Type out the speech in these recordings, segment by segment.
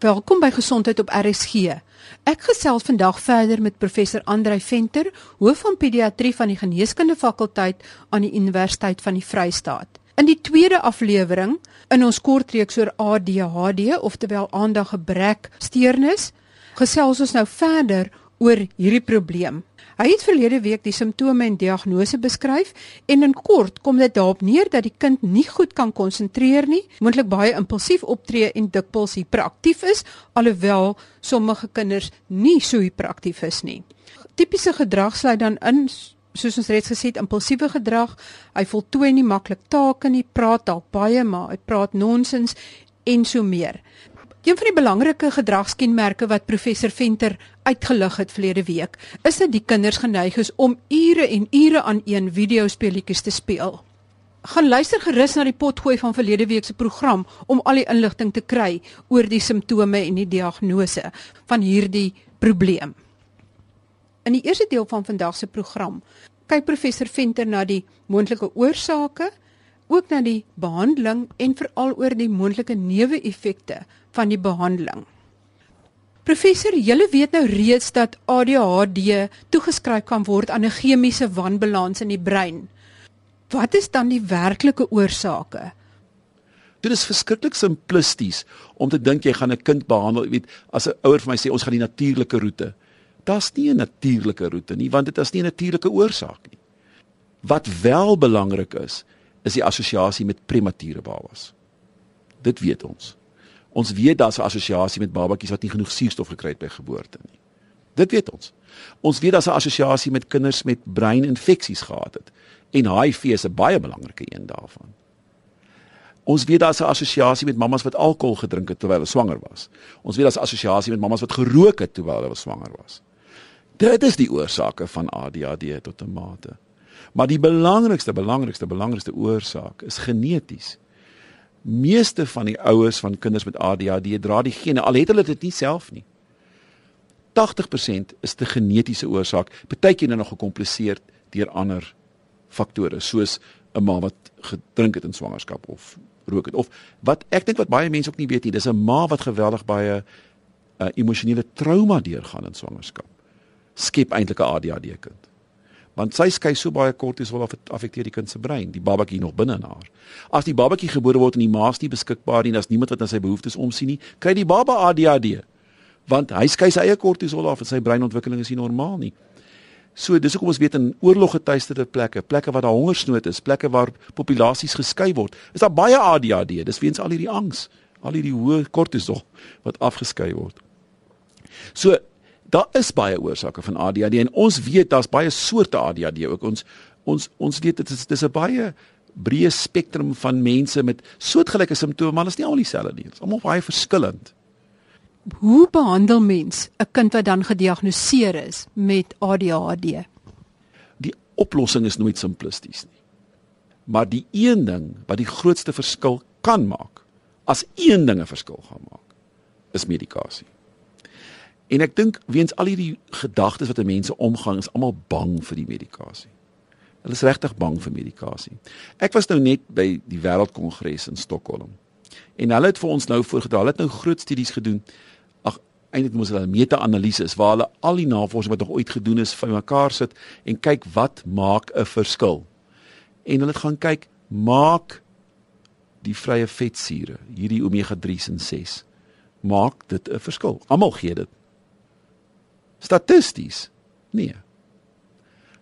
Welkom by Gesondheid op RSG. Ek gesels vandag verder met professor Andrei Venter, hoof van pediatrie van die Geneeskunde fakulteit aan die Universiteit van die Vrystaat. In die tweede aflewering in ons kortreeks oor ADHD, oftewel aandaggebrek steurnis, gesels ons nou verder oor hierdie probleem. Hy het verlede week die simptome en diagnose beskryf en in kort kom dit daarop neer dat die kind nie goed kan konsentreer nie, moontlik baie impulsief optree en dikwels hiperaktief is, alhoewel sommige kinders nie so hiperaktief is nie. Tipiese gedrag sluit dan in soos ons reeds gesê het, impulsiewe gedrag. Hy voltooi nie maklik take nie, praat dalk baie, maar hy praat nonsens en so meer. Een van die belangrike gedragskenmerke wat professor Venter uitgelig het verlede week, is dat die kinders geneig is om ure en ure aan een videospeletjies te speel. Gaan luister gerus na die potgooi van verlede week se program om al die inligting te kry oor die simptome en die diagnose van hierdie probleem. In die eerste deel van vandag se program kyk professor Venter na die moontlike oorsake, ook na die behandeling en veral oor die moontlike neeweffekte van die behandeling. Professor, julle weet nou reeds dat ADHD toegeskryf kan word aan 'n chemiese wanbalans in die brein. Wat is dan die werklike oorsake? Dit is verskriklik simplisties om te dink jy gaan 'n kind behandel, weet, as 'n ouer vir my sê ons gaan die natuurlike roete. Daar's nie 'n natuurlike roete nie, want dit is nie 'n natuurlike oorsaak nie. Wat wel belangrik is, is die assosiasie met premature babas. Dit weet ons. Ons weet daar's 'n assosiasie met babatjies wat nie genoeg suurstof gekry het by geboorte nie. Dit weet ons. Ons weet daar's 'n assosiasie met kinders met breininfeksies gehad het en HIV is 'n baie belangrike een daarvan. Ons weet daar's 'n assosiasie met mammas wat alkohol gedrink het terwyl hulle swanger was. Ons weet daar's 'n assosiasie met mammas wat gerook het terwyl hulle swanger was. Dit is die oorsake van ADHD tot 'n mate. Maar die belangrikste, belangrikste, belangrikste oorsaak is geneties meeste van die ouers van kinders met ADHD dra die gene al het hulle dit nie self nie. 80% is te genetiese oorsaak, partykeer nog gekompliseer deur ander faktore soos 'n ma wat gedrink het in swangerskap of rook het of wat ek dink wat baie mense ook nie weet nie, dis 'n ma wat geweldig baie 'n uh, emosionele trauma deurgaan in swangerskap. Skep eintlik 'n ADHD kind want sy skei so baie kortisol af affekteer die kind se brein, die babatjie nog binne in haar. As die babatjie gebore word en die maas nie beskikbaar nie, daar's niemand wat na sy behoeftes omsien nie, kry die baba ADHD. Want hy skei sy eie kortisol af en sy breinontwikkeling is nie normaal nie. So dis hoekom ons weet in oorloggetuisterde plekke, plekke waar daar hongersnood is, plekke waar populasies geskei word, is daar baie ADHD. Dis weens al hierdie angs, al hierdie hoë kortisol wat afgeskei word. So daar is baie oorsake van ADHD en ons weet daar's baie soorte ADHD ook. Ons ons ons weet dit is dis 'n baie breë spektrum van mense met soortgelyke simptome maar dit is nie al dieselfde nie. Dit is almal baie verskillend. Hoe behandel mens 'n kind wat dan gediagnoseer is met ADHD die oplossing is nooit simplisties nie. Maar die een ding wat die grootste verskil kan maak as een ding 'n verskil gaan maak is medikasie En ek dink weens al hierdie gedagtes wat mense omgang is almal bang vir die medikasie. Hulle is regtig bang vir medikasie. Ek was nou net by die Wêreldkongres in Stockholm. En hulle het vir ons nou voorgedra, hulle het nou groot studies gedoen. Ag, eintlik moes hulle meta-analises waar hulle al die navorsing wat nog ooit gedoen is vir mekaar sit en kyk wat maak 'n verskil. En hulle het gaan kyk maak die vrye vetsure, hierdie omega 3s en 6 maak dit 'n verskil. Almal gee dit statisties? Nee.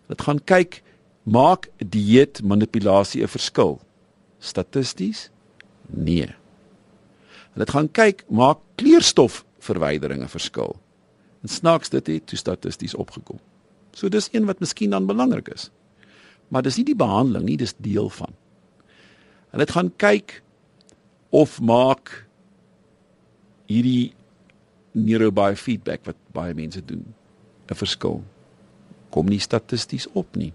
Dit gaan kyk maak dieet manipulasie 'n verskil? Statisties? Nee. Dit gaan kyk maak kleurstofverwydering 'n verskil? En snaaks dit het toe statisties opgekom. So dis een wat miskien dan belangrik is. Maar dis nie die behandeling nie dis deel van. En dit gaan kyk of maak hierdie neurobiofeedback wat baie mense doen 'n verskil. Kom nie statisties op nie.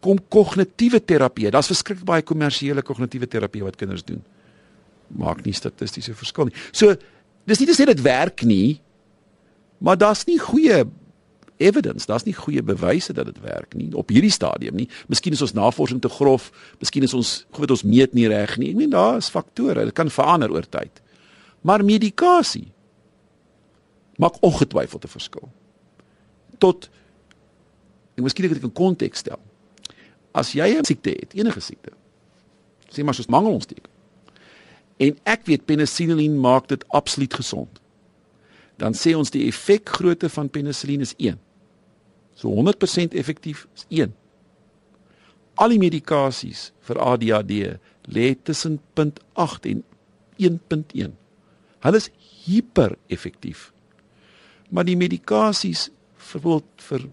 Kom kognitiewe terapie. Daar's verskriklik baie kommersiële kognitiewe terapie wat kinders doen. Maak nie statistiese verskil nie. So dis nie te sê dit werk nie, maar daar's nie goeie evidence, daar's nie goeie bewyse dat dit werk nie op hierdie stadium nie. Miskien is ons navorsing te grof, miskien is ons goed ons meet nie reg nie. Ek meen daar is faktore, dit kan verander oor tyd. Maar medikasie maak ongetwyfeld 'n verskil. Tot ek miskien ek dit in konteks stel. As jy 'n siekte het, enige siekte. Sê maar soos mangelontsteking. En ek weet penicillin maak dit absoluut gesond. Dan sê ons die effekgrootte van penicillin is 1. So 100% effektief is 1. Al die medikasies vir ADHD lê tussen 0.8 en 1.1. Hulle is hiper effektief. Maar die medikasies vir vir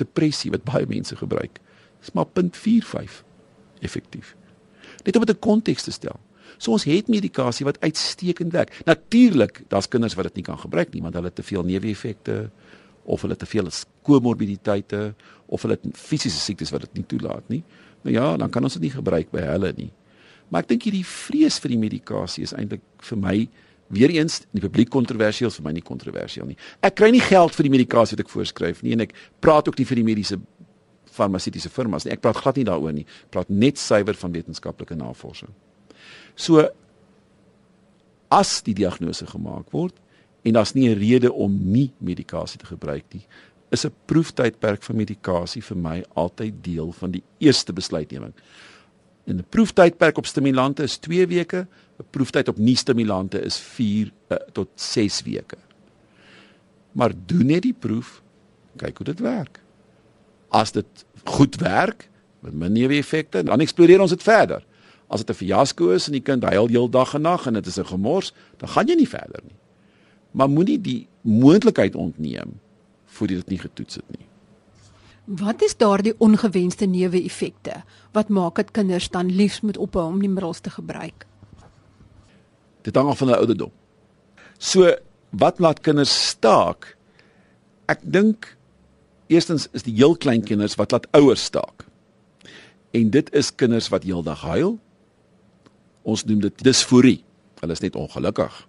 depressie wat baie mense gebruik, is maar 0.45 effektief. Net om dit in konteks te stel. So ons het medikasie wat uitstekend werk. Natuurlik, daar's kinders wat dit nie kan gebruik nie want hulle het te veel neeweffekte of hulle te veel komorbiditeite of hulle het fisiese siektes wat dit nie toelaat nie. Nou ja, dan kan ons dit nie gebruik by hulle nie. Maar ek dink hierdie vrees vir die medikasie is eintlik vir my weer eens in die publiek kontroversieel vir my nie kontroversieel nie. Ek kry nie geld vir die medikasie wat ek voorskryf nie en ek praat ook nie vir die mediese farmaseutiese firmas nie. Ek praat glad nie daaroor nie. Ek praat net suiwer van wetenskaplike navorsing. So as die diagnose gemaak word en daar's nie 'n rede om nie medikasie te gebruik nie, is 'n proeftydperk vir medikasie vir my altyd deel van die eerste besluitneming. En 'n proeftydperk op stimulante is 2 weke, 'n proeftyd op nie-stimulante is 4 uh, eh, tot 6 weke. Maar doen net die proef, kyk hoe dit werk. As dit goed werk, met min neeweffekte, dan eksploreer ons dit verder. As dit 'n fiasco is en die kind huil heeldag en nag en dit is 'n gemors, dan gaan jy nie verder nie. Maar moenie die moontlikheid ontneem voordat dit nie getoets het nie. Wat is daardie ongewenste neeweffekte wat maak dat kinders dan liefs moet ophou om die middels te gebruik? Dit hang af van hulle ouderdom. So, wat laat kinders staak? Ek dink eerstens is die heel klein kinders wat laat ouers staak. En dit is kinders wat heeldag huil. Ons noem dit disforie. Hulle is net ongelukkig.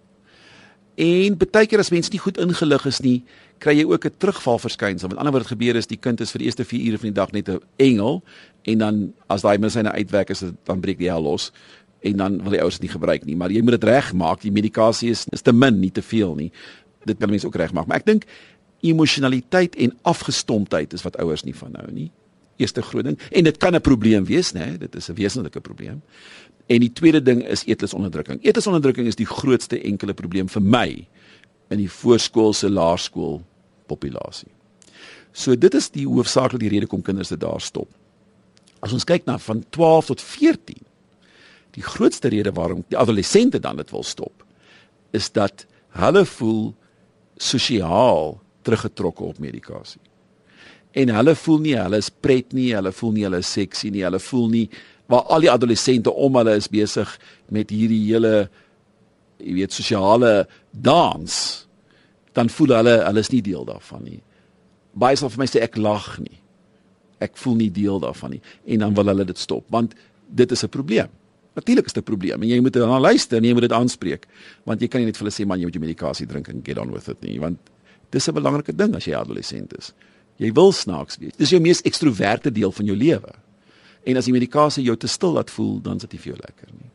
En baie keer as mens nie goed ingelig is nie, kry jy ook 'n terugval verskynsel. Met ander woorde gebeur is die kind is vir die eerste 4 ure van die dag net 'n engel en dan as daai medisyne uitwerk is dit dan breek die hel los en dan wil die ouers dit nie gebruik nie. Maar jy moet dit regmaak. Die medikasie is, is te min, nie te veel nie. Dit kan mense ook regmaak. Maar ek dink emosionaliteit en afgestomptheid is wat ouers nie van nou nie. Eerste groot ding en dit kan 'n probleem wees, né? Dit is 'n wesenlike probleem. En die tweede ding is eetlusonderdrukking. Eetlusonderdrukking is die grootste enkele probleem vir my in die voorskoolse laerskool populasie. So dit is die hoofsaaklike rede kom kinders dit daar stop. As ons kyk na van 12 tot 14, die grootste rede waarom die adolessente dan dit wil stop, is dat hulle voel sosiaal teruggetrokke op medikasie. En hulle voel nie hulle is pret nie, hulle voel nie hulle is seksie nie, hulle voel nie waar al die adolessente om hulle is besig met hierdie hele jy weet sosiale dans dan voel hulle hulle is nie deel daarvan nie. Baie sal vir my sê ek lag nie. Ek voel nie deel daarvan nie. En dan wil hulle dit stop want dit is 'n probleem. Natuurlik is dit 'n probleem en jy moet dan luister en jy moet dit aanspreek want jy kan nie net vir hulle sê man jy moet jou medikasie drink en get on with it nie want dis 'n belangrike ding as jy adolessent is jy wil snaaks wees dis jou mees ekstroverte deel van jou lewe En as die medikasie jou te stil laat voel, dan is dit vir jou lekker nie.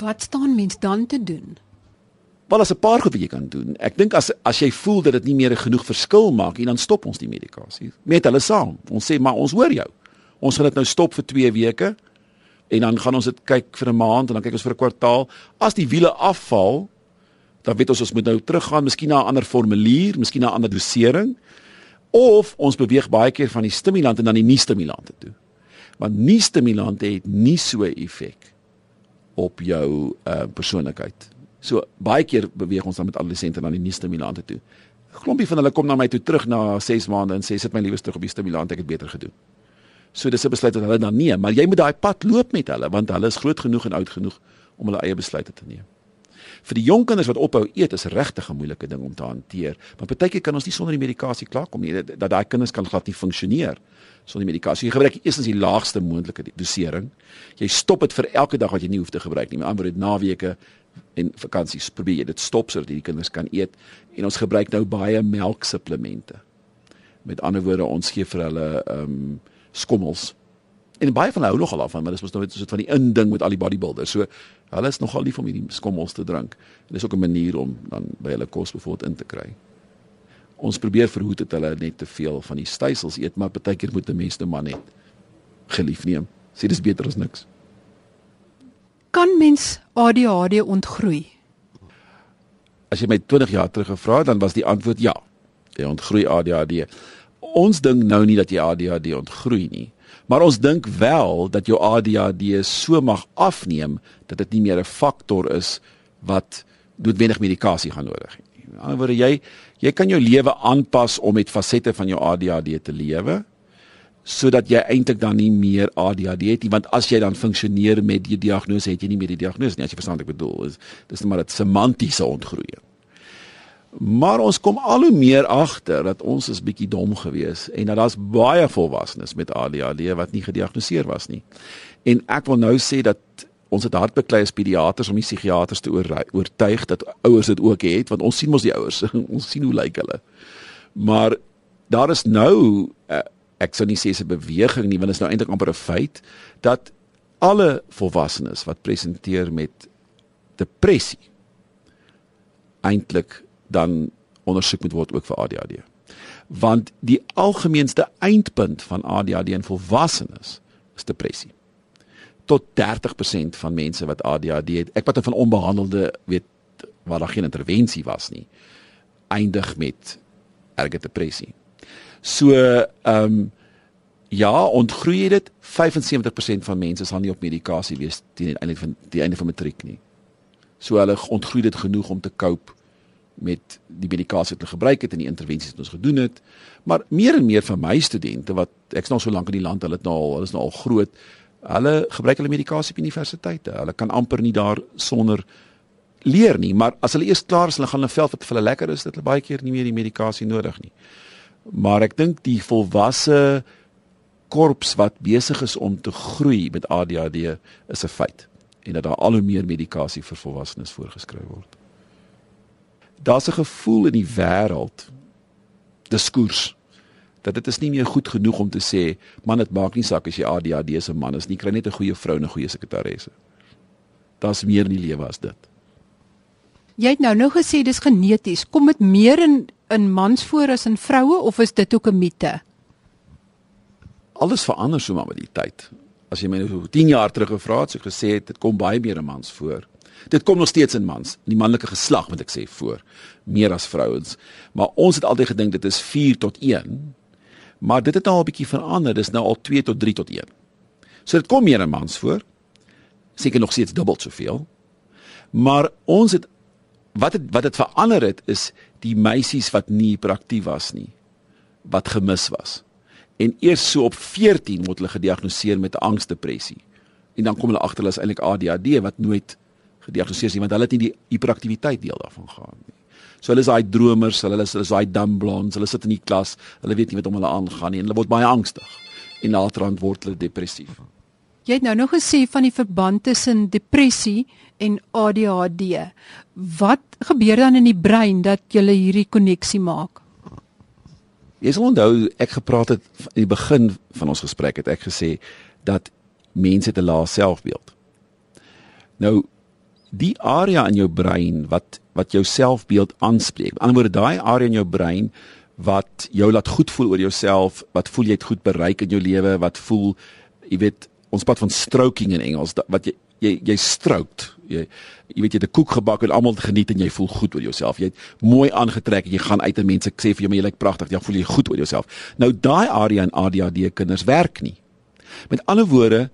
Wat staan mens dan te doen? Wel as 'n paar goed wat jy kan doen. Ek dink as as jy voel dat dit nie meer genoeg verskil maak nie, dan stop ons die medikasie. Met hulle saam. Ons sê maar ons hoor jou. Ons gaan dit nou stop vir 2 weke en dan gaan ons dit kyk vir 'n maand en dan kyk ons vir 'n kwartaal. As die wiele afval, dan weet ons ons moet nou teruggaan, miskien na 'n ander formulier, miskien na 'n ander dosering of ons beweeg baie keer van die stimulante na die nie-stimulante toe want nie stimulante het nie so 'n effek op jou uh persoonlikheid. So baie keer beweeg ons dan met adolessente na die nie stimulante toe. Klompie van hulle kom na my toe terug na 6 maande en sê sit my liewes terug op die stimulante, ek het beter gedoen. So dis 'n besluit wat hulle dan neem, maar jy moet daai pad loop met hulle want hulle is groot genoeg en oud genoeg om hulle eie besluite te neem. Vir die jong kinders wat ophou eet is regtig 'n moeilike ding om te hanteer. Want partykeer kan ons nie sonder die medikasie klaarkom nie. Dat daai kinders kan glad nie funksioneer sonder die medikasie. Jy gebruik eers die laagste moontlike dosering. Jy stop dit vir elke dag wat jy nie hoef te gebruik nie. Met ander woorde, naweke en vakansies probeer jy dit stop sodat die kinders kan eet. En ons gebruik nou baie melksupplemente. Met ander woorde, ons gee vir hulle ehm um, skommels en baie van hulle hou nogal af van, maar dis mos nou net so 'n van die inding met al die bodybuilders. So hulle is nogal lief om hierdie skommels te drink. En dis ook 'n manier om dan by hulle kos bevoorbeeld in te kry. Ons probeer verhoed dat hulle net te veel van die stysels eet, maar partykeer moet 'n mens nou maar net gelief neem. Sê dis beter as niks. Kan mens ADHD ontgroei? As jy my 20 jaar terug gevra het, dan was die antwoord ja. Jy ontgroei ADHD. Ons dink nou nie dat jy ADHD ontgroei nie, maar ons dink wel dat jou ADHD so mag afneem dat dit nie meer 'n faktor is wat noodwendig medikasie gaan nodig het. In ander woorde, jy jy kan jou lewe aanpas om met fasette van jou ADHD te lewe sodat jy eintlik dan nie meer ADHD het nie want as jy dan funksioneer met die diagnose het jy nie meer die diagnose nie as jy verstaan wat ek bedoel is dis net maar 'n semantiese ontgroeiing Maar ons kom al hoe meer agter dat ons is bietjie dom gewees en dat daar's baie volwassenes met ADHD wat nie gediagnoseer was nie. En ek wil nou sê dat ons het hartbeklei as pediaters om die psigiaters te oortuig dat ouers dit ook het want ons sien mos die ouers. ons sien hoe lyk hulle. Maar daar is nou uh, ek sou nie sê 'n beweging nie want dit is nou eintlik amper 'n feit dat alle volwassenes wat presenteer met depressie eintlik dan ondersoek moet word ook vir ADHD. Want die algemeenste eindpunt van ADHD in volwassenes is depressie. Tot 30% van mense wat ADHD het, ek praat van onbehandelde, weet waar daar geen intervensie was nie, eindig met erge depressie. So ehm um, ja, ontgroei dit 75% van mense sal nie op medikasie wees teen die einde van die einde van matriek nie. So hulle ontgroei dit genoeg om te cope met die medikasie wat hulle gebruik het en die intervensies wat ons gedoen het. Maar meer en meer van my studente wat ek's nou so lank in die land, hulle het nou al, hulle is nou al groot. Hulle gebruik hulle medikasie op universiteite. Hulle kan amper nie daar sonder leer nie, maar as hulle eers klaar is, hulle gaan 'n veld wat vir hulle lekker is, dit hulle baie keer nie meer die medikasie nodig nie. Maar ek dink die volwasse korps wat besig is om te groei met ADHD is 'n feit en dat daar al hoe meer medikasie vir volwassenes voorgeskryf word daar's 'n gevoel in die wêreld diskurs dat dit is nie meer goed genoeg om te sê man dit maak nie saak as jy ADHD se man is nie kry net 'n goeie vrou en 'n goeie sekretaresse. Daar's meer in die lewe as dit. Jy het nou nou gesê dis geneties. Kom dit meer in in mans voor as in vroue of is dit ook 'n mite? Alles verander so maar met die tyd. As jy my nou 10 jaar terug gevra het so gesê het dit kom baie meer in mans voor Dit kom nog steeds in mans, die manlike geslag moet ek sê voor, meer as vrouens. Maar ons het altyd gedink dit is 4 tot 1. Maar dit het nou al 'n bietjie verander, dis nou al 2 tot 3 tot 1. So dit kom meer in mans voor. Seker nog steeds dubbel soveel. Maar ons het wat het wat dit verander het is die meisies wat nie hiperaktief was nie wat gemis was. En eers so op 14 word hulle gediagnoseer met angsdepressie. En dan kom hulle agter hulle is eintlik ADHD wat nooit gediagnoseer nie want hulle het nie die hiperaktiwiteit deel daarvan gehad nie. So hulle is daai dromers, hulle is hulle is daai dumb blondes, hulle sit in die klas, hulle weet nie wat om hulle aangaan nie en hulle word baie angstig en laterand word hulle depressief. Jy het nou nog gesê van die verband tussen depressie en ADHD. Wat gebeur dan in die brein dat jy hierdie koneksie maak? Jy sal onthou ek gepraat het in die begin van ons gesprek het ek gesê dat mense 'n lae selfbeeld. Nou die area in jou brein wat wat jou selfbeeld aanspreek. Aan ander woorde daai area in jou brein wat jou laat goed voel oor jouself, wat voel jy het goed bereik in jou lewe, wat voel jy weet ons praat van stroking in Engels wat jy jy jy strookt. Jy jy weet jy het 'n koek gebak en almal geniet en jy voel goed oor jouself. Jy het mooi aangetrek en jy gaan uit en mense sê vir jou maar jy lyk pragtig. Jy voel jy goed oor jouself. Nou daai area in ADHD kinders werk nie. Met ander woorde,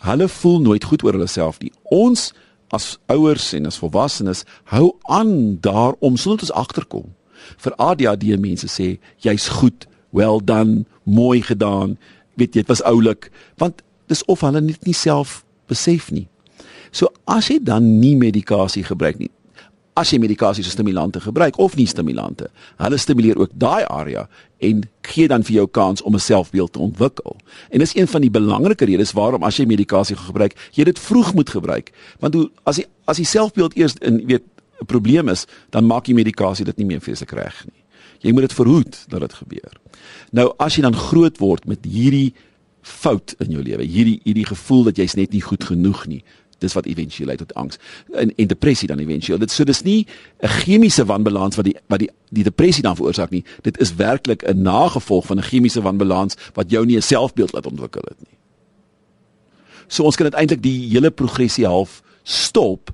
hulle voel nooit goed oor hulle self nie. Ons as ouers en as volwassenes hou aan daarom sodat ons agterkom. Vir ADHD mense sê jy's goed, well done, mooi gedaan. Weet jy, dit was oulik want dis of hulle net nie self besef nie. So as jy dan nie medikasie gebruik nie, as jy medikasie so stimulante gebruik of nie stimulante. Hulle stimuleer ook daai area en gee dan vir jou kans om 'n selfbeeld te ontwikkel. En dis een van die belangrike redes waarom as jy medikasie gebruik, jy dit vroeg moet gebruik. Want hoe as die as die selfbeeld eers in weet 'n probleem is, dan maak die medikasie dit nie meer feeslik reg nie. Jy moet dit verhoed dat dit gebeur. Nou as jy dan groot word met hierdie fout in jou lewe, hierdie hierdie gevoel dat jy's net nie goed genoeg nie, dis wat éventueel lei tot angs. En en depressie dan éventueel dit so dis nie 'n chemiese wanbalans wat die wat die die depressie dan veroorsaak nie. Dit is werklik 'n nagevolg van 'n chemiese wanbalans wat jou nie 'n selfbeeld laat ontwikkel het nie. So ons kan eintlik die hele progressie half stop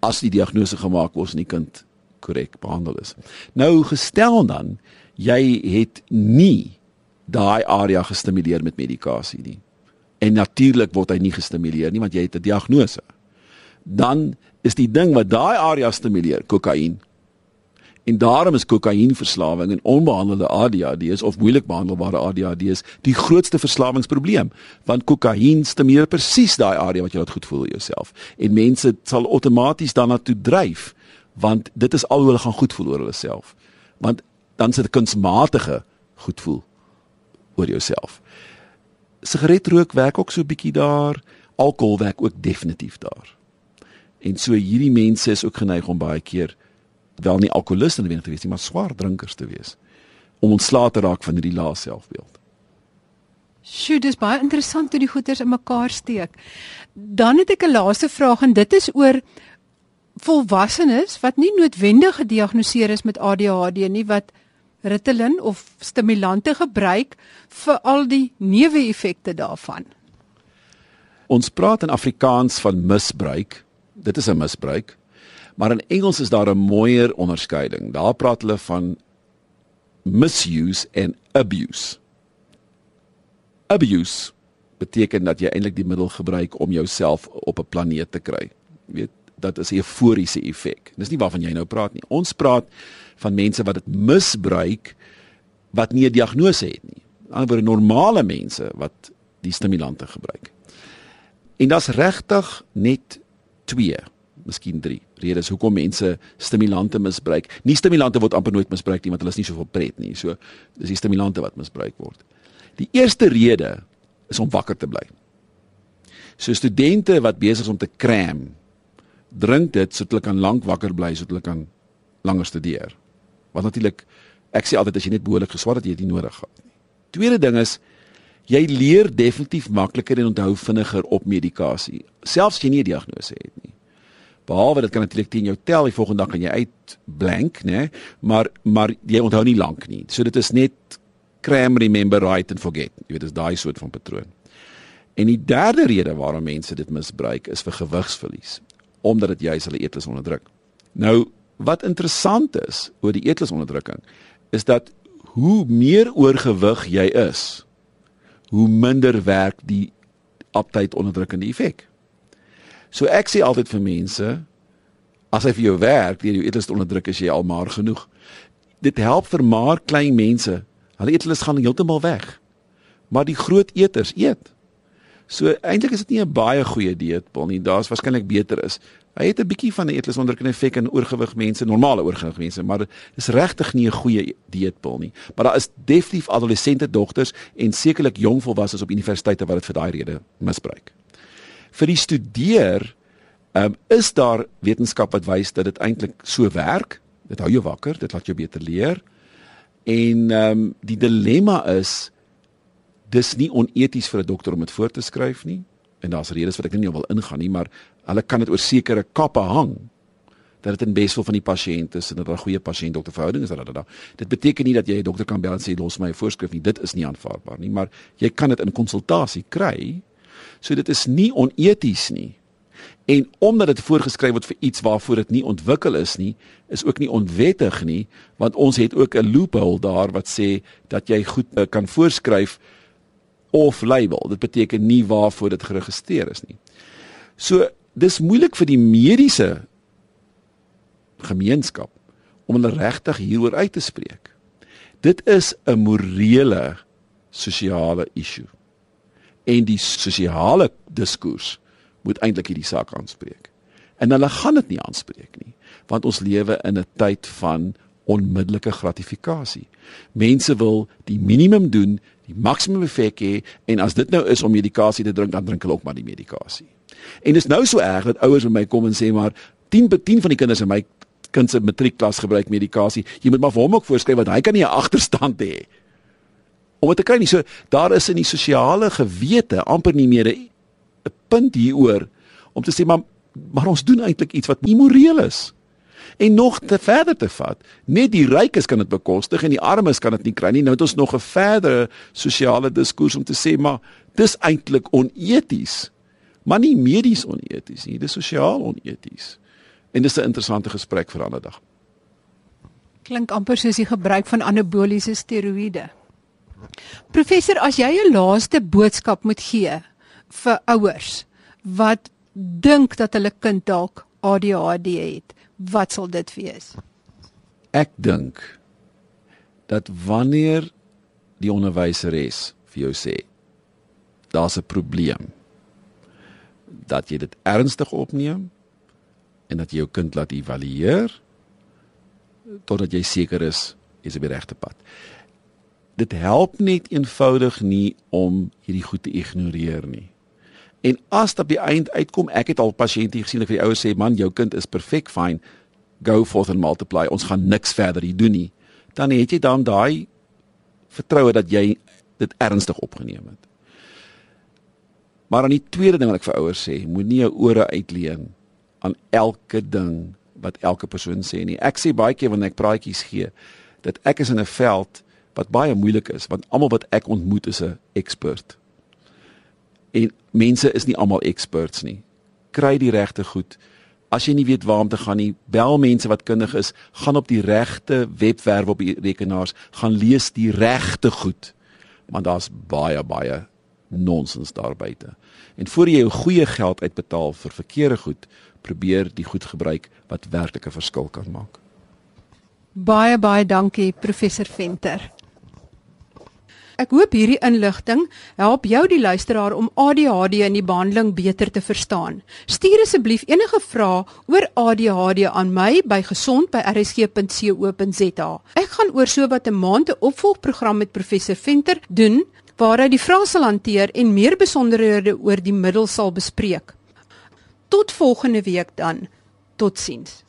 as die diagnose gemaak word en die kind korrek behandel is. Nou gestel dan jy het nie daai area gestimuleer met medikasie nie en natuurlik word hy nie gestimuleer nie want jy het 'n diagnose. Dan is die ding wat daai area stimuleer, kokain. En daarom is kokainverslawing en onbehandelde ADHD is of moeilik behandelbare ADHD is die grootste verslawingsprobleem want kokain stimuleer presies daai area wat jy laat goed voel jouself. En mense sal outomaties daarna toe dryf want dit is al hoe hulle gaan goed voel oor hulle self. Want dan sit 'n kunsmatige goed voel oor jouself sigaretrook werk ook so 'n bietjie daar, alkohol werk ook definitief daar. En so hierdie mense is ook geneig om baie keer wel nie alkoholiste te wees nie, maar swaar drinkers te wees om ontslae te raak van hierdie lae selfbeeld. Sjoe, dis baie interessant hoe die goeters in mekaar steek. Dan het ek 'n laaste vraag en dit is oor volwassenes wat nie noodwendig gediagnoseer is met ADHD nie wat Ritalin of stimulante gebruik vir al die neeweffekte daarvan. Ons praat in Afrikaans van misbruik. Dit is 'n misbruik. Maar in Engels is daar 'n mooier onderskeiding. Daar praat hulle van misuse en abuse. Abuse beteken dat jy eintlik die middel gebruik om jouself op 'n planeet te kry. Jy weet, dat is 'n euforiese effek. Dis nie waarvan jy nou praat nie. Ons praat van mense wat dit misbruik wat nie 'n diagnose het nie. Anderswoorde normale mense wat die stimulante gebruik. En daar's regtig net 2, miskien 3 redes hoekom mense stimulante misbruik. Nie stimulante word amper nooit misbruik nie want hulle is nie soveel pret nie. So dis die stimulante wat misbruik word. Die eerste rede is om wakker te bly. So studente wat besig is om te kram, drink dit sodat hulle kan lank wakker bly sodat hulle kan langer studeer. Want natuurlik ek sê altyd as jy net behoorlik geswat het, jy dit nodig gehad nie. Tweede ding is jy leer definitief makliker en onthou vinniger op medikasie, selfs as jy nie 'n diagnose het nie. Behalwe dit kan natuurlik teen jou tel, die volgende dag kan jy uit blank, né? Maar maar jy onthou nie lank nie. So dit is net cram remember write and forget. Jy weet dis daai soort van patroon. En die derde rede waarom mense dit misbruik is vir gewigsverlies, omdat dit juis hulle eetlus onderdruk. Nou Wat interessant is oor die eetlusonderdrukking is dat hoe meer oorgewig jy is, hoe minder werk die aptyd onderdrukkende effek. So ek sê altyd vir mense as hy vir jou werk, deur jou eetlus te onderdruk is jy al maar genoeg. Dit help vir maar klein mense. Hulle eetlus gaan heeltemal weg. Maar die groot eters eet. So eintlik is dit nie 'n baie goeie dieet, Paul nie. Daar's waarskynlik beter is. Hy het 'n bietjie van 'n eetlusonderdrukkende effek in oorgewig mense, normale oorgewig mense, maar dis regtig nie 'n goeie dieet, Paul nie. Maar daar is definitief adolessente dogters en sekerlik jong volwassenes op universiteite wat dit vir daai rede misbruik. Vir die studeer, um, is daar wetenskap wat wys dat dit eintlik so werk. Dit hou jou wakker, dit laat jou beter leer. En ehm um, die dilemma is dis nie oneties vir 'n dokter om dit voor te skryf nie. En daar's redes wat ek nie wil ingaan nie, maar hulle kan dit oor sekere kappe hang dat dit in beswil van die pasiënt is en dat 'n goeie pasiënt-dokter verhouding is dat dat. Dit beteken nie dat jy 'n dokter kan bel en sê los my 'n voorskrif nie. Dit is nie aanvaarbaar nie, maar jy kan dit in konsultasie kry. So dit is nie oneties nie. En omdat dit voorgeskryf word vir iets waarvoor dit nie ontwikkel is nie, is ook nie onwettig nie, want ons het ook 'n loophole daar wat sê dat jy goed uh, kan voorskryf of label. Dit beteken nie waarvoor dit geregistreer is nie. So dis moeilik vir die mediese gemeenskap om hulle regtig hieroor uit te spreek. Dit is 'n morele sosiale issue. En die sosiale diskurs moet eintlik hierdie saak aanspreek. En hulle gaan dit nie aanspreek nie, want ons lewe in 'n tyd van onmiddellike gratifikasie. Mense wil die minimum doen, die maksimum effek hê en as dit nou is om medikasie te drink, dan drink hulle ook maar die medikasie. En dit is nou so erg dat ouers met my kom en sê maar 10 by 10 van die kinders in my kind se matriekklas gebruik medikasie. Jy moet maar vir hom ook voorskryf want hy kan nie 'n agterstand hê. Om dit te kry nie so daar is in die sosiale gewete amper nie meer 'n punt hieroor om te sê maar maar ons doen eintlik iets wat nie moreel is en nog te verder te vat. Net die rykes kan dit bekostig en die armes kan dit nie kry nie. Nou het ons nog 'n verdere sosiale diskurs om te sê maar dis eintlik oneties. Maar nie medies oneties nie, dis sosiaal oneties. En dis 'n interessante gesprek vir 'n ander dag. Klink amper soos die gebruik van anaboliese steroïde. Professor, as jy 'n laaste boodskap moet gee vir ouers wat dink dat hulle kind dalk ADHD het, wat sal dit wees? Ek dink dat wanneer die onderwyseres vir jou sê daar's 'n probleem dat jy dit ernstig opneem en dat jy jou kind laat evalueer totdat jy seker is jy's op die regte pad. Dit help net eenvoudig nie om hierdie goed te ignoreer nie. En as dit op die eind uitkom, ek het al pasiënte gesien wat vir die ouers sê, "Man, jou kind is perfek fyn. Go forth and multiply. Ons gaan niks verder hier doen nie." Dan het jy dan daai vertroue dat jy dit ernstig opgeneem het. Maar aan die tweede ding wat ek vir ouers sê, moenie jou ore uitleen aan elke ding wat elke persoon sê nie. Ek sê baie keer wanneer ek praatjies gee, dat ek is in 'n veld wat baie moeilik is, want almal wat ek ontmoet is 'n ekspert. En mense is nie almal experts nie. Kry die regte goed. As jy nie weet waar om te gaan nie, bel mense wat kundig is, gaan op die regte webwerf op die rekenaars, gaan lees die regte goed. Want daar's baie baie nonsens daar buite. En voor jy jou goeie geld uitbetaal vir verkeerde goed, probeer die goed gebruik wat werklik 'n verskil kan maak. Baie baie dankie professor Venter. Ek hoop hierdie inligting help jou die luisteraar om ADHD en die behandeling beter te verstaan. Stuur asseblief enige vrae oor ADHD aan my by gesond@rsg.co.za. Ek gaan oor so wat 'n maand 'n opvolgprogram met professor Venter doen waar hy die vrae sal hanteer en meer besonderhede oor die middel sal bespreek. Tot volgende week dan. Totsiens.